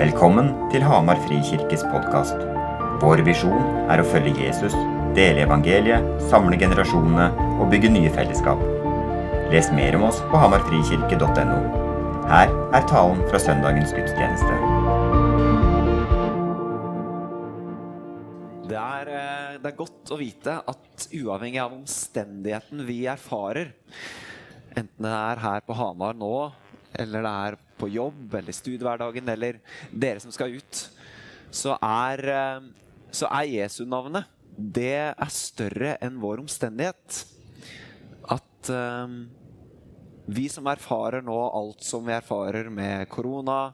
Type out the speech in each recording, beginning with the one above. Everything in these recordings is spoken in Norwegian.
Velkommen til Hamar Frikirkes podkast. Vår visjon er å følge Jesus, dele evangeliet, samle generasjonene og bygge nye fellesskap. Les mer om oss på hamarfrikirke.no. Her er talen fra søndagens gudstjeneste. Det er, eh, det er godt å vite at uavhengig av omstendigheten vi erfarer, enten det er her på Hamar nå, eller det er på jobb eller studiehverdagen, eller dere som skal ut, så er, eh, så er Jesu navnet det er større enn vår omstendighet. At um, vi som erfarer nå alt som vi erfarer med korona,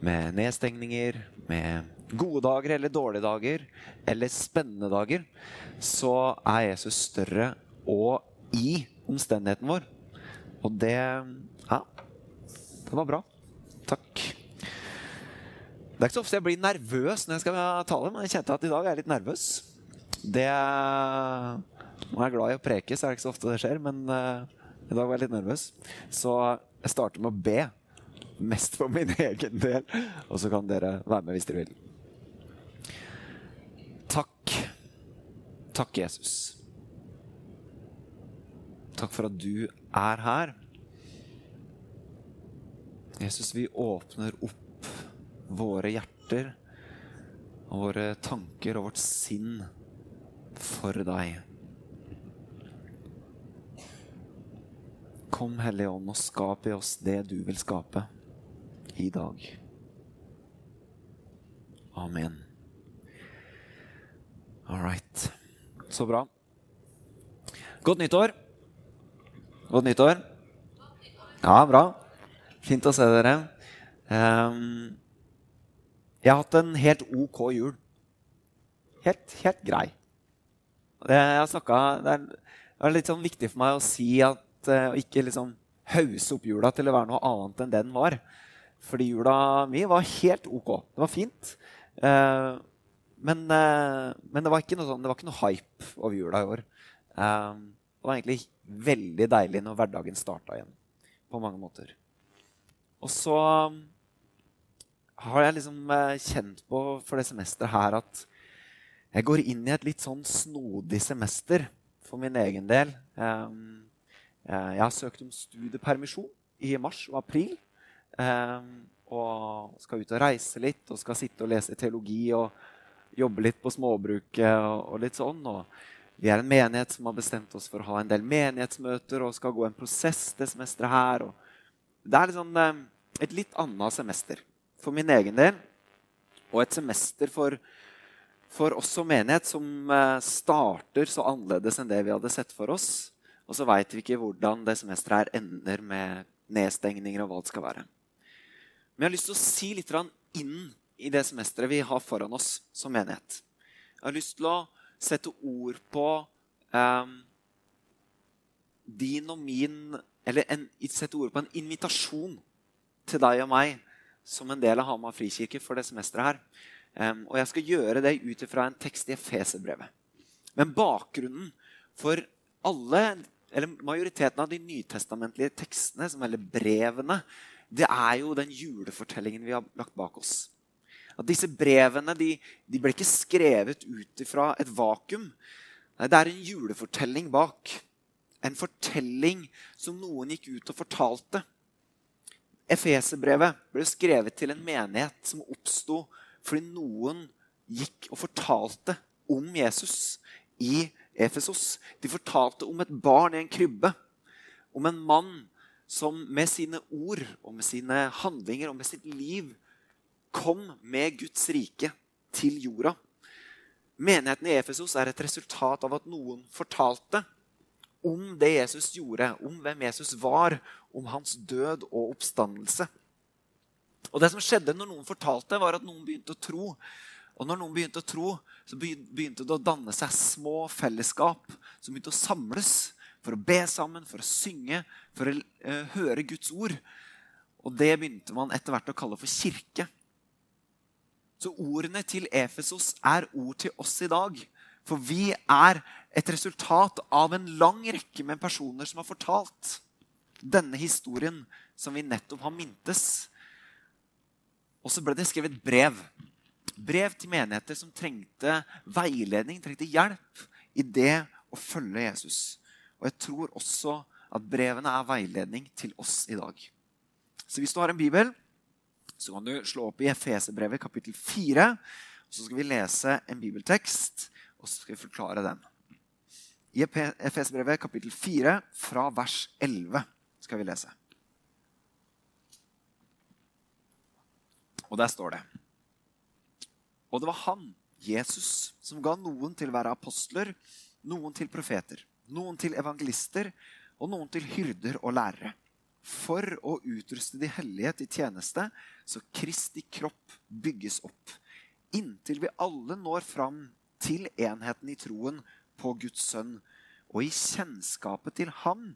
med nedstengninger, med gode dager eller dårlige dager, eller spennende dager, så er Jesus større og i omstendigheten vår. Og det Ja, det var bra. Takk. Det er ikke så ofte jeg blir nervøs når jeg skal tale, men jeg kjente at i dag er jeg litt nervøs. Det Nå er jeg glad i å preke, så er det ikke så ofte det skjer, men uh, i dag var jeg litt nervøs. Så jeg starter med å be. Mest for min egen del. Og så kan dere være med hvis dere vil. Takk. Takk, Jesus. Takk for at du er her. Jesus, vi åpner opp våre hjerter og våre tanker og vårt sinn for deg. Kom, Hellige Ånd, og skap i oss det du vil skape i dag. Amen. All right. Så bra. Godt nyttår. Godt nyttår. Ja, bra. Fint å se dere. Um, jeg har hatt en helt ok jul. Helt, helt grei. Det, snakket, det, er, det er litt sånn viktig for meg å si at uh, ikke liksom hause opp jula til å være noe annet enn den var. Fordi jula mi var helt ok. Det var fint. Uh, men, uh, men, det var ikke noe, sånn, det var ikke noe hype over jula i år. det var egentlig veldig deilig når hverdagen starta igjen. På mange måter. Og så har jeg liksom kjent på for det semesteret her at jeg går inn i et litt sånn snodig semester for min egen del. Jeg har søkt om studiepermisjon i mars og april. Og skal ut og reise litt og skal sitte og lese teologi og jobbe litt på småbruket og litt sånn. Og vi er en menighet som har bestemt oss for å ha en del menighetsmøter og skal gå en prosess det semesteret her. Og det er litt sånn, et litt annet semester for min egen del. Og et semester for for oss som menighet som eh, starter så annerledes enn det vi hadde sett for oss. Og så veit vi ikke hvordan det semesteret her ender med nedstengninger og hva det skal være. Men jeg har lyst til å si litt inn i det semesteret vi har foran oss som menighet. Jeg har lyst til å sette ord på um, din og min Eller en, sette ord på en invitasjon til deg og meg som en del av Hamar frikirke for det semesteret her. Um, og jeg skal gjøre det ut ifra en tekst i Efeserbrevet. Men bakgrunnen for alle, eller majoriteten av de nytestamentlige tekstene, som eller brevene, det er jo den julefortellingen vi har lagt bak oss. At disse brevene de, de ble ikke skrevet ut ifra et vakuum. Nei, det er en julefortelling bak. En fortelling som noen gikk ut og fortalte. Efeserbrevet ble skrevet til en menighet som oppsto fordi noen gikk og fortalte om Jesus i Efesos. De fortalte om et barn i en krybbe. Om en mann som med sine ord og med sine handlinger og med sitt liv kom med Guds rike til jorda. Menigheten i Efesos er et resultat av at noen fortalte om det Jesus gjorde, om hvem Jesus var, om hans død og oppstandelse. Og det som skjedde når noen fortalte, var at noen begynte å tro. Og når noen begynte å tro, så begynte det å danne seg små fellesskap som begynte å samles for å be sammen, for å synge, for å uh, høre Guds ord. Og det begynte man etter hvert å kalle for kirke. Så ordene til Efesos er ord til oss i dag. For vi er et resultat av en lang rekke med personer som har fortalt denne historien som vi nettopp har mintes. Og så ble det skrevet brev. Brev til menigheter som trengte veiledning, trengte hjelp i det å følge Jesus. Og jeg tror også at brevene er veiledning til oss i dag. Så hvis du har en bibel, så kan du slå opp i Efeserbrevet kapittel 4. Og så skal vi lese en bibeltekst, og så skal vi forklare den. I Efesbrevet kapittel 4 fra vers 11 skal vi lese. Og der står det Og det var han, Jesus, som ga noen til å være apostler, noen til profeter, noen til evangelister og noen til hyrder og lærere. For å utruste de hellige til tjeneste, så Kristi kropp bygges opp. Inntil vi alle når fram til enheten i troen på Guds sønn og i kjennskapet til ham,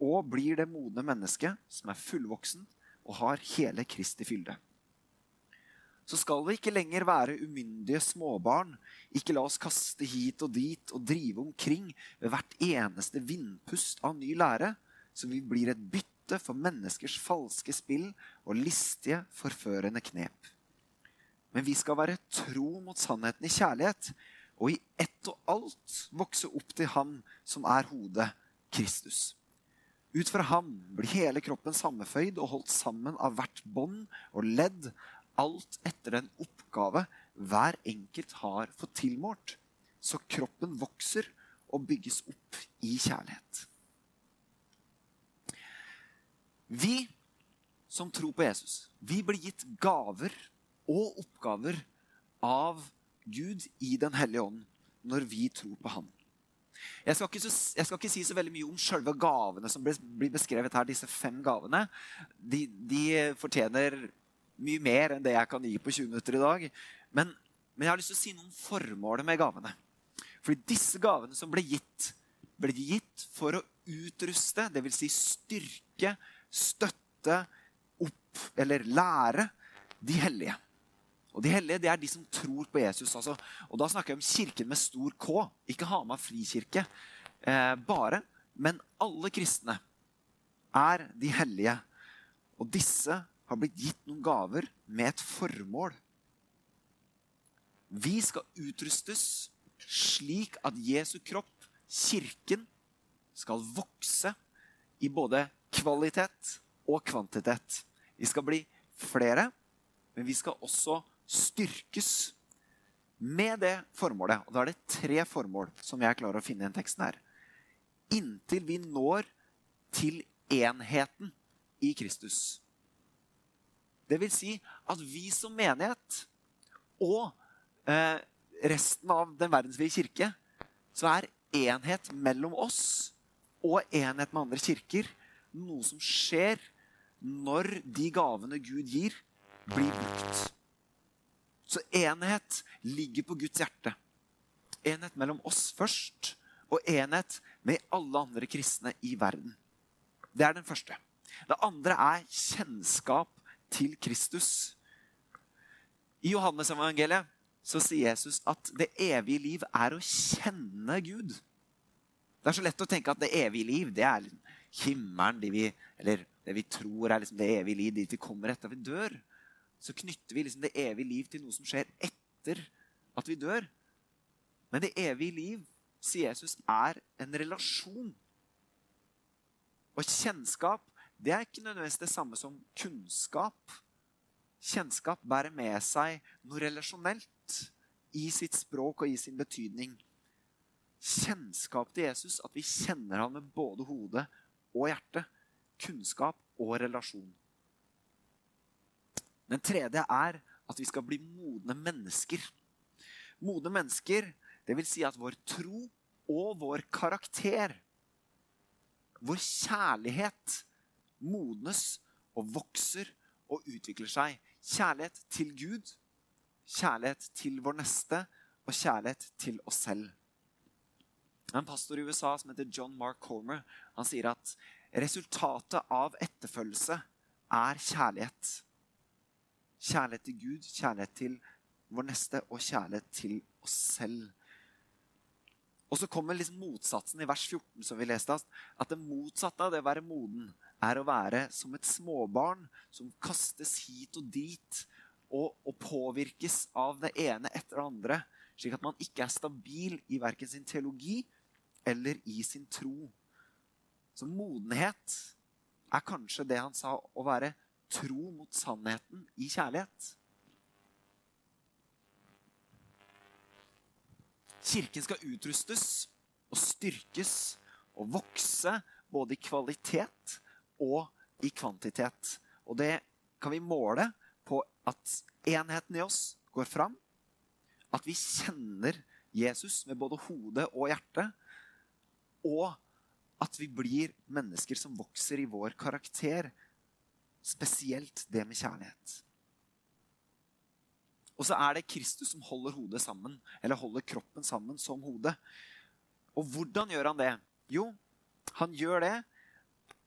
og blir det modne mennesket som er fullvoksen og har hele Kristi fylde så skal vi ikke lenger være umyndige småbarn. Ikke la oss kaste hit og dit og drive omkring ved hvert eneste vindpust av ny lære, så vi blir et bytte for menneskers falske spill og listige, forførende knep. Men vi skal være tro mot sannheten i kjærlighet, og i ett og alt vokse opp til Han som er hodet, Kristus. Ut fra ham blir hele kroppen sammenføyd og holdt sammen av hvert bånd og ledd alt etter den oppgave hver enkelt har fått tilmålt, så kroppen vokser og bygges opp i kjærlighet. Vi som tror på Jesus, vi blir gitt gaver og oppgaver av Gud i Den hellige ånd når vi tror på Han. Jeg skal, ikke, jeg skal ikke si så veldig mye om selve gavene som blir beskrevet her. Disse fem gavene. De, de fortjener mye mer enn det jeg kan gi på 20 minutter i dag. Men, men jeg har lyst til å si noe om formålet med gavene. Fordi disse gavene som ble gitt, ble gitt for å utruste, dvs. Si styrke, støtte, opp eller lære de hellige. Og De hellige det er de som tror på Jesus. Altså. Og Da snakker jeg om kirken med stor K, ikke Hamar frikirke eh, bare. Men alle kristne er de hellige. Og disse har blitt gitt noen gaver med et formål. Vi skal utrustes slik at Jesu kropp, kirken, skal vokse i både kvalitet og kvantitet. Vi skal bli flere, men vi skal også styrkes med det formålet. Og Da er det tre formål som jeg klarer å finne i den teksten her. Inntil vi når til enheten i Kristus. Det vil si at vi som menighet og eh, resten av den verdensvide kirke, så er enhet mellom oss og enhet med andre kirker noe som skjer når de gavene Gud gir, blir brukt. Så enhet ligger på Guds hjerte. Enhet mellom oss først, og enhet med alle andre kristne i verden. Det er den første. Det andre er kjennskap til Kristus. I Johannes-evangeliet så sier Jesus at det evige liv er å kjenne Gud. Det er så lett å tenke at det evige liv det er himmelen, de vi, eller det vi tror er liksom det evige liv, dit vi kommer etter vi dør. Så knytter vi liksom det evige liv til noe som skjer etter at vi dør. Men det evige liv, sier Jesus, er en relasjon. Og kjennskap det er ikke nødvendigvis det samme som kunnskap. Kjennskap bærer med seg noe relasjonelt i sitt språk og i sin betydning. Kjennskap til Jesus, at vi kjenner ham med både hode og hjerte. Kunnskap og relasjon. Den tredje er at vi skal bli modne mennesker. Modne mennesker, det vil si at vår tro og vår karakter, vår kjærlighet, modnes og vokser og utvikler seg. Kjærlighet til Gud, kjærlighet til vår neste og kjærlighet til oss selv. En pastor i USA som heter John Mark Comer, han sier at resultatet av etterfølgelse er kjærlighet. Kjærlighet til Gud, kjærlighet til vår neste og kjærlighet til oss selv. Og så kommer liksom motsatsen i vers 14, som vi leste. At det motsatte av det å være moden er å være som et småbarn som kastes hit og dit og, og påvirkes av det ene etter det andre, slik at man ikke er stabil i verken sin teologi eller i sin tro. Så modenhet er kanskje det han sa å være tro mot sannheten i kjærlighet. Kirken skal utrustes og styrkes og vokse både i kvalitet og i kvantitet. Og det kan vi måle på at enheten i oss går fram. At vi kjenner Jesus med både hode og hjerte. Og at vi blir mennesker som vokser i vår karakter. Spesielt det med kjærlighet. Og så er det Kristus som holder hodet sammen, eller holder kroppen sammen som hodet. Og hvordan gjør han det? Jo, han gjør det,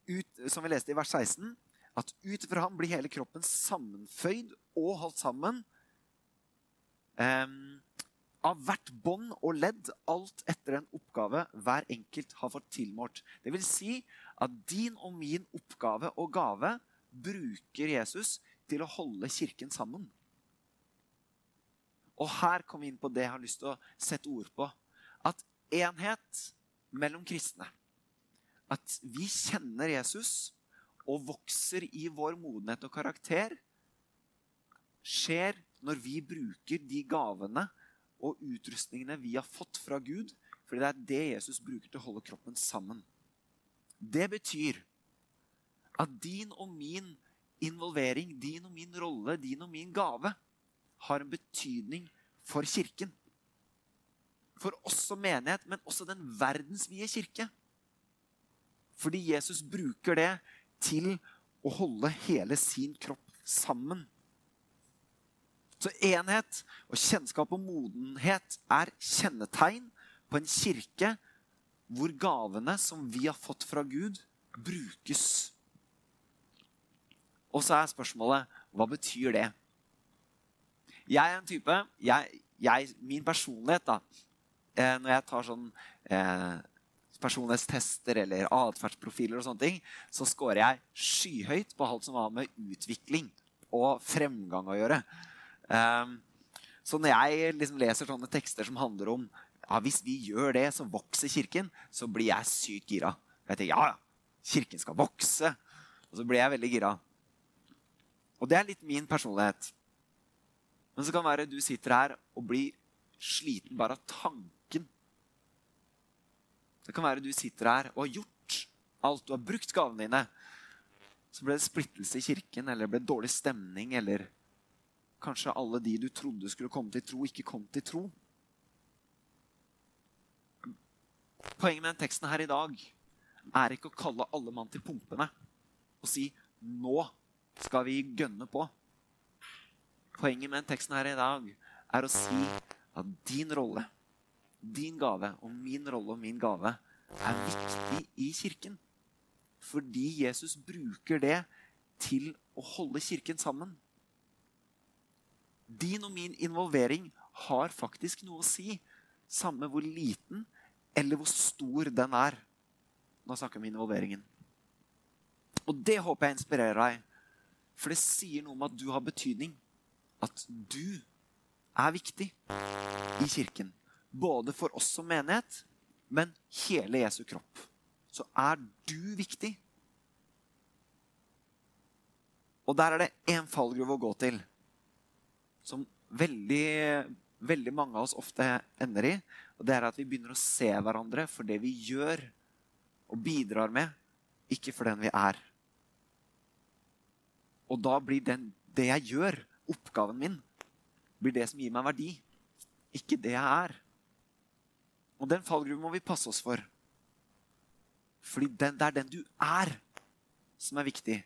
ut, som vi leste i vers 16, at ut fra ham blir hele kroppen sammenføyd og holdt sammen um, av hvert bånd og ledd, alt etter en oppgave hver enkelt har fått tilmålt. Det vil si at din og min oppgave og gave bruker Jesus til å holde kirken sammen. Og her kom vi inn på det jeg har lyst til å sette ord på. At enhet mellom kristne. At vi kjenner Jesus og vokser i vår modenhet og karakter, skjer når vi bruker de gavene og utrustningene vi har fått fra Gud. Fordi det er det Jesus bruker til å holde kroppen sammen. Det betyr at din og min involvering, din og min rolle, din og min gave har en betydning for Kirken. For oss som menighet, men også den verdensvide kirke. Fordi Jesus bruker det til å holde hele sin kropp sammen. Så enhet og kjennskap og modenhet er kjennetegn på en kirke hvor gavene som vi har fått fra Gud, brukes. Og så er spørsmålet hva betyr det? Jeg er en type jeg, jeg, Min personlighet, da eh, Når jeg tar sånn eh, personlighetstester eller atferdsprofiler, og sånne ting, så scorer jeg skyhøyt på alt som har med utvikling og fremgang å gjøre. Um, så når jeg liksom leser sånne tekster som handler om ja, hvis vi gjør det, så vokser Kirken, så blir jeg sykt gira. Jeg tenker ja, ja, Kirken skal vokse. Og så blir jeg veldig gira. Og det er litt min personlighet. Men så kan det være du sitter her og blir sliten bare av tanken det kan være du sitter her og har gjort alt. Du har brukt gavene dine. Så ble det splittelse i kirken, eller det ble dårlig stemning, eller kanskje alle de du trodde skulle komme til tro, ikke kom til tro. Poenget med den teksten her i dag er ikke å kalle alle mann til pumpene og si 'nå skal vi gønne på'. Poenget med den teksten her i dag er å si at din rolle din gave og min rolle og min gave er viktig i kirken. Fordi Jesus bruker det til å holde kirken sammen. Din og min involvering har faktisk noe å si, samme hvor liten eller hvor stor den er. Nå snakker vi om involveringen. Og det håper jeg inspirerer deg, for det sier noe om at du har betydning. At du er viktig i kirken både for oss som menighet, men hele Jesu kropp, så er du viktig. Og der er det én fallgruve å gå til, som veldig, veldig mange av oss ofte ender i. Og det er at vi begynner å se hverandre for det vi gjør og bidrar med, ikke for den vi er. Og da blir den, det jeg gjør, oppgaven min, blir det som gir meg verdi, ikke det jeg er. Og den fallgruven må vi passe oss for. Fordi den, det er den du er, som er viktig.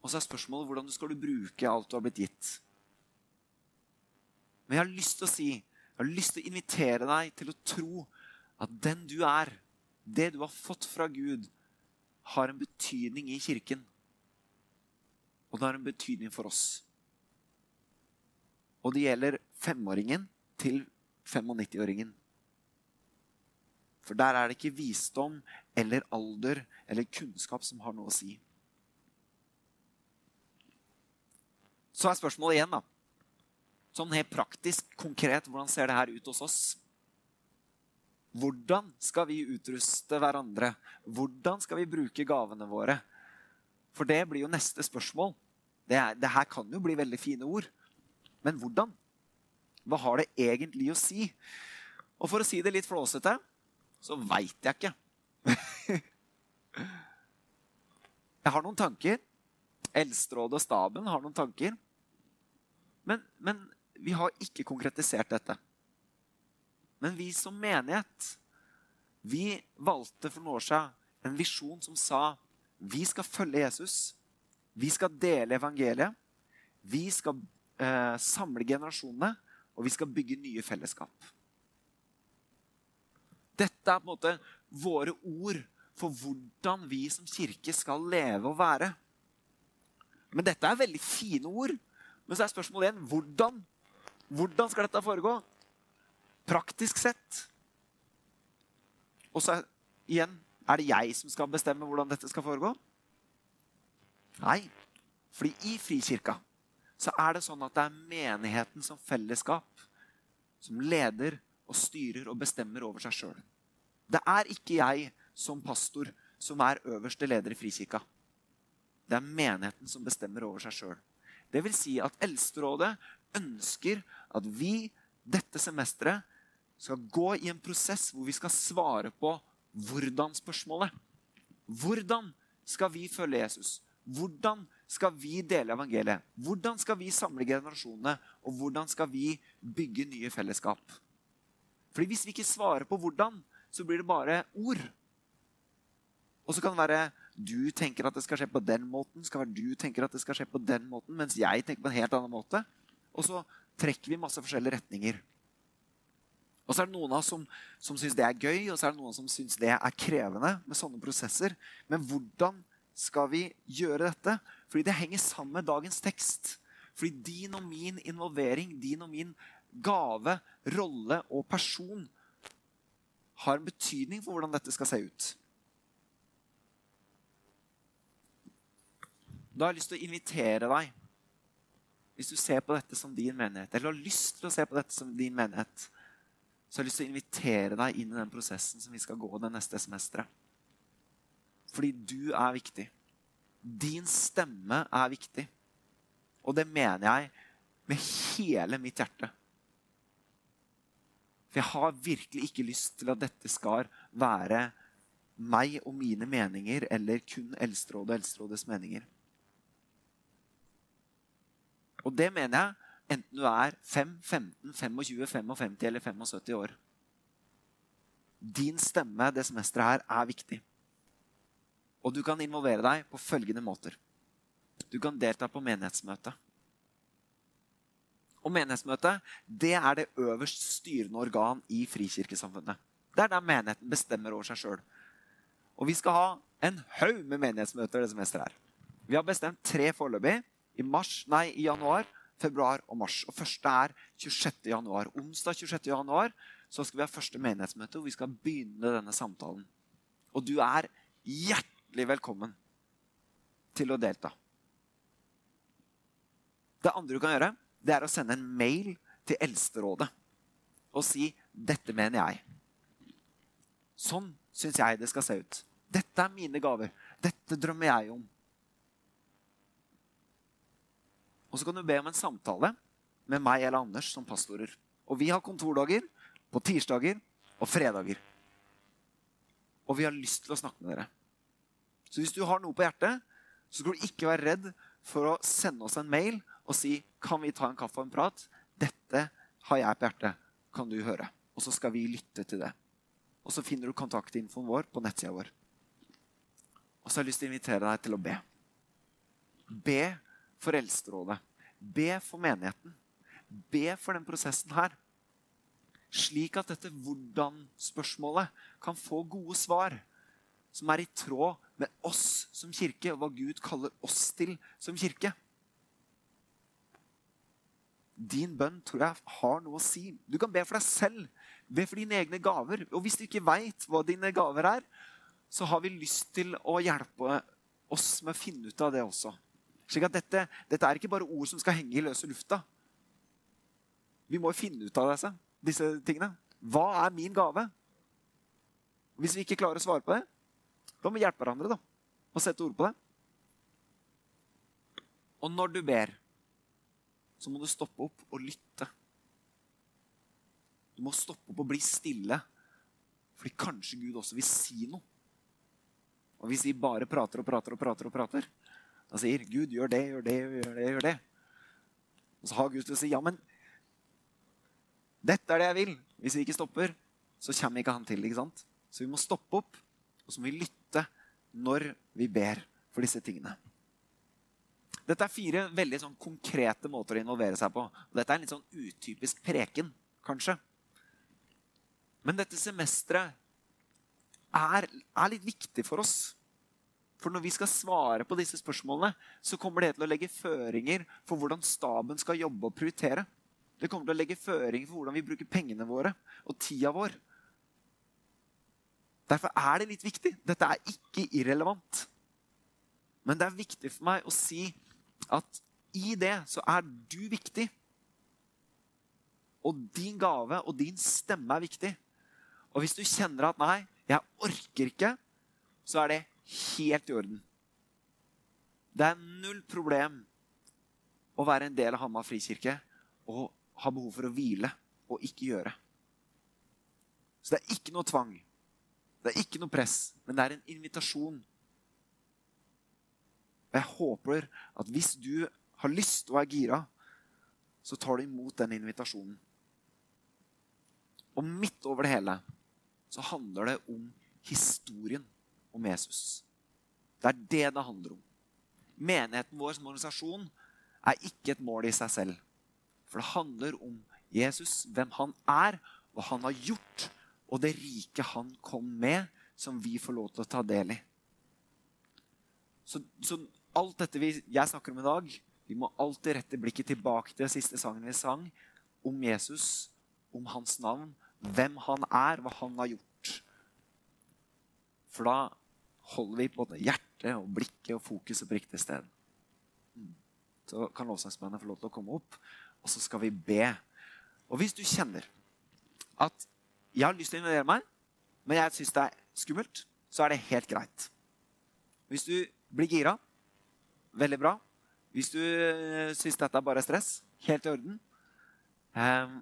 Og så er spørsmålet hvordan du skal du bruke alt du har blitt gitt. Men jeg har lyst til å si, jeg har lyst til å invitere deg til å tro at den du er, det du har fått fra Gud, har en betydning i kirken. Og det har en betydning for oss. Og det gjelder femåringen til 95-åringen. For der er det ikke visdom eller alder eller kunnskap som har noe å si. Så er spørsmålet igjen, da. Sånn helt praktisk, konkret, hvordan ser det her ut hos oss? Hvordan skal vi utruste hverandre? Hvordan skal vi bruke gavene våre? For det blir jo neste spørsmål. Det, er, det her kan jo bli veldig fine ord. Men hvordan? Hva har det egentlig å si? Og for å si det litt flåsete, så veit jeg ikke. jeg har noen tanker. Eldsterådet og staben har noen tanker. Men, men vi har ikke konkretisert dette. Men vi som menighet, vi valgte for noen år siden en visjon som sa vi skal følge Jesus. Vi skal dele evangeliet. Vi skal eh, samle generasjonene, og vi skal bygge nye fellesskap. Dette er på en måte våre ord for hvordan vi som kirke skal leve og være. Men dette er veldig fine ord. Men så er spørsmålet igjen hvordan hvordan skal dette foregå? Praktisk sett. Og så igjen er det jeg som skal bestemme hvordan dette skal foregå? Nei. Fordi i Frikirka så er det sånn at det er menigheten som fellesskap som leder og styrer og bestemmer over seg sjøl. Det er ikke jeg som pastor som er øverste leder i Frikirka. Det er menigheten som bestemmer over seg sjøl. Vil si at Eldsterådet ønsker at vi dette semesteret skal gå i en prosess hvor vi skal svare på hvordan-spørsmålet. Hvordan skal vi følge Jesus? Hvordan skal vi dele evangeliet? Hvordan skal vi samle generasjonene? Og hvordan skal vi bygge nye fellesskap? Fordi Hvis vi ikke svarer på hvordan, så blir det bare ord. Og så kan det være du tenker at det skal skje på den måten, skal være du tenker at det skal skje på den måten, mens jeg tenker på en helt annen måte. Og så trekker vi masse forskjellige retninger. Og så er det noen av oss som, som syns det er gøy, og så er det noen som syns det er krevende med sånne prosesser. Men hvordan skal vi gjøre dette? Fordi det henger sammen med dagens tekst. Fordi din og min involvering, din og min gave, rolle og person har en betydning for hvordan dette skal se ut. Da har jeg lyst til å invitere deg hvis du ser på dette som din menighet, eller har lyst til å se på dette som din menighet, så har jeg lyst til å invitere deg inn i den prosessen som vi skal gå det neste semesteret. Fordi du er viktig. Din stemme er viktig. Og det mener jeg med hele mitt hjerte. For jeg har virkelig ikke lyst til at dette skal være meg og mine meninger, eller kun Eldsterådet og Eldsterådets meninger. Og det mener jeg enten du er 5, 15, 25, 55 eller 75 år. Din stemme det semesteret her er viktig. Og du kan involvere deg på følgende måter. Du kan delta på menighetsmøte. Og menighetsmøtet det er det øverst styrende organ i Frikirkesamfunnet. Det er der menigheten bestemmer over seg sjøl. Og vi skal ha en haug med menighetsmøter det semesteret her. Vi har bestemt tre foreløpig i, mars, nei, i januar, februar og mars. Og første er 26. januar. Onsdag 26. januar så skal vi ha første menighetsmøte hvor vi skal begynne denne samtalen. Og du er hjertelig velkommen til å delta. Det andre du kan gjøre, det er å sende en mail til Eldsterådet og si 'Dette mener jeg'. Sånn syns jeg det skal se ut. Dette er mine gaver. Dette drømmer jeg om. Og så kan du be om en samtale med meg eller Anders som pastorer. Og vi har kontordager på tirsdager og fredager. Og vi har lyst til å snakke med dere. Så hvis du har noe på hjertet, så skal du ikke være redd for å sende oss en mail og si kan vi ta en kaffe og en prat. Dette har jeg på hjertet. Kan du høre? Og så skal vi lytte til det. Og så finner du kontaktinfoen vår på nettsida vår. Og så har jeg lyst til å invitere deg til å be. Be for Eldsterådet. Be for menigheten. Be for den prosessen her. Slik at dette hvordan-spørsmålet kan få gode svar som er i tråd med oss som kirke, og hva Gud kaller oss til som kirke. Din bønn tror jeg har noe å si. Du kan be for deg selv. Be for dine egne gaver. Og hvis du ikke veit hva dine gaver er, så har vi lyst til å hjelpe oss med å finne ut av det også. Slik at dette, dette er ikke bare ord som skal henge i løse lufta. Vi må finne ut av disse, disse tingene. Hva er min gave? Hvis vi ikke klarer å svare på det, da må vi hjelpe hverandre da, og sette ord på det. Og når du ber, så må du stoppe opp og lytte. Du må stoppe opp og bli stille, fordi kanskje Gud også vil si noe. Og hvis vi bare prater og prater og prater, og prater, da sier Gud 'gjør det, gjør det, gjør det', gjør det. Og så har Gud til å si 'ja, men dette er det jeg vil'. Hvis vi ikke stopper, så kommer ikke han til. ikke sant? Så vi må stoppe opp, og så må vi lytte når vi ber for disse tingene. Dette er fire veldig sånn konkrete måter å involvere seg på. Og dette er en litt sånn utypisk preken, kanskje. Men dette semesteret er, er litt viktig for oss. For når vi skal svare på disse spørsmålene, så kommer det til å legge føringer for hvordan staben skal jobbe og prioritere. Det kommer til å legge føringer for hvordan vi bruker pengene våre og tida vår. Derfor er det litt viktig. Dette er ikke irrelevant. Men det er viktig for meg å si at i det så er du viktig. Og din gave og din stemme er viktig. Og hvis du kjenner at 'nei, jeg orker ikke', så er det helt i orden. Det er null problem å være en del av Hamar frikirke og ha behov for å hvile og ikke gjøre. Så det er ikke noe tvang. Det er ikke noe press, men det er en invitasjon. Og jeg håper at hvis du har lyst og er gira, så tar du imot den invitasjonen. Og midt over det hele så handler det om historien om Jesus. Det er det det handler om. Menigheten vår som organisasjon er ikke et mål i seg selv. For det handler om Jesus, hvem han er, hva han har gjort, og det rike han kom med, som vi får lov til å ta del i. Så, så alt dette vi, jeg snakker om i dag, vi må alltid rette blikket tilbake til den siste sangen vi sang, om Jesus, om hans navn, hvem han er, hva han har gjort. For da holder vi både hjertet og blikket og fokuset på riktig sted. Mm. Så kan lovsangsbandet få lov til å komme opp, og så skal vi be. Og hvis du kjenner at jeg har lyst til å involvere meg, men jeg syns det er skummelt, så er det helt greit. Hvis du blir gira, veldig bra. Hvis du uh, syns dette er bare stress, helt i orden. Um,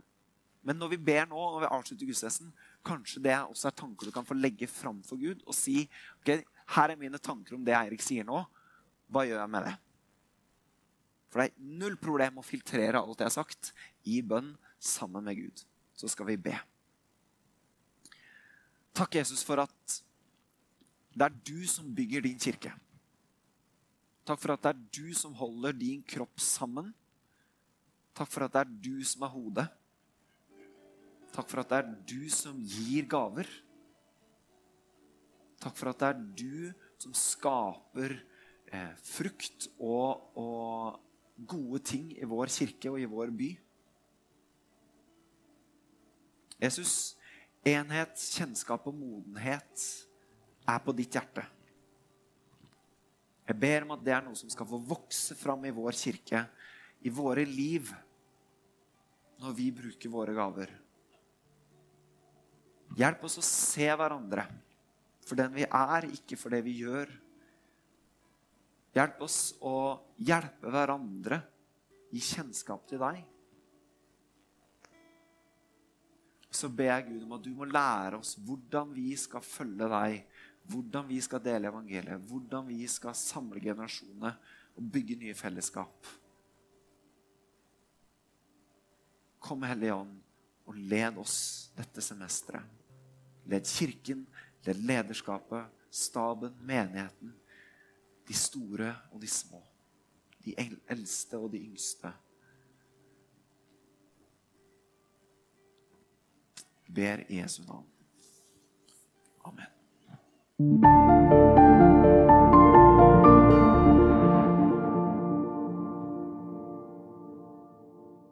men når vi ber nå, når vi avslutter gudstjenesten, kanskje det også er tanker du kan få legge fram for Gud og si ok, her er mine tanker om det Eirik sier nå. Hva gjør jeg med det? For det er null problem å filtrere alt jeg har sagt, i bønn sammen med Gud. Så skal vi be. Takk, Jesus, for at det er du som bygger din kirke. Takk for at det er du som holder din kropp sammen. Takk for at det er du som er hodet. Takk for at det er du som gir gaver. Takk for at det er du som skaper eh, frukt og, og, gode ting i vår kirke og i vår by. Jesus, enhet, kjennskap og modenhet er på ditt hjerte. Jeg ber om at det er noe som skal få vokse fram i vår kirke, i våre liv, når vi bruker våre gaver. Hjelp oss å se hverandre for den vi er, ikke for det vi gjør. Hjelp oss å hjelpe hverandre i kjennskap til deg. Så ber jeg Gud om at du må lære oss hvordan vi skal følge deg, hvordan vi skal dele evangeliet, hvordan vi skal samle generasjonene og bygge nye fellesskap. Kom, Hellige Ånd, og led oss dette semesteret. Led Kirken, Led lederskapet, staben, menigheten. De store og de små. De eldste og de yngste. Ber Jesu navn. Amen.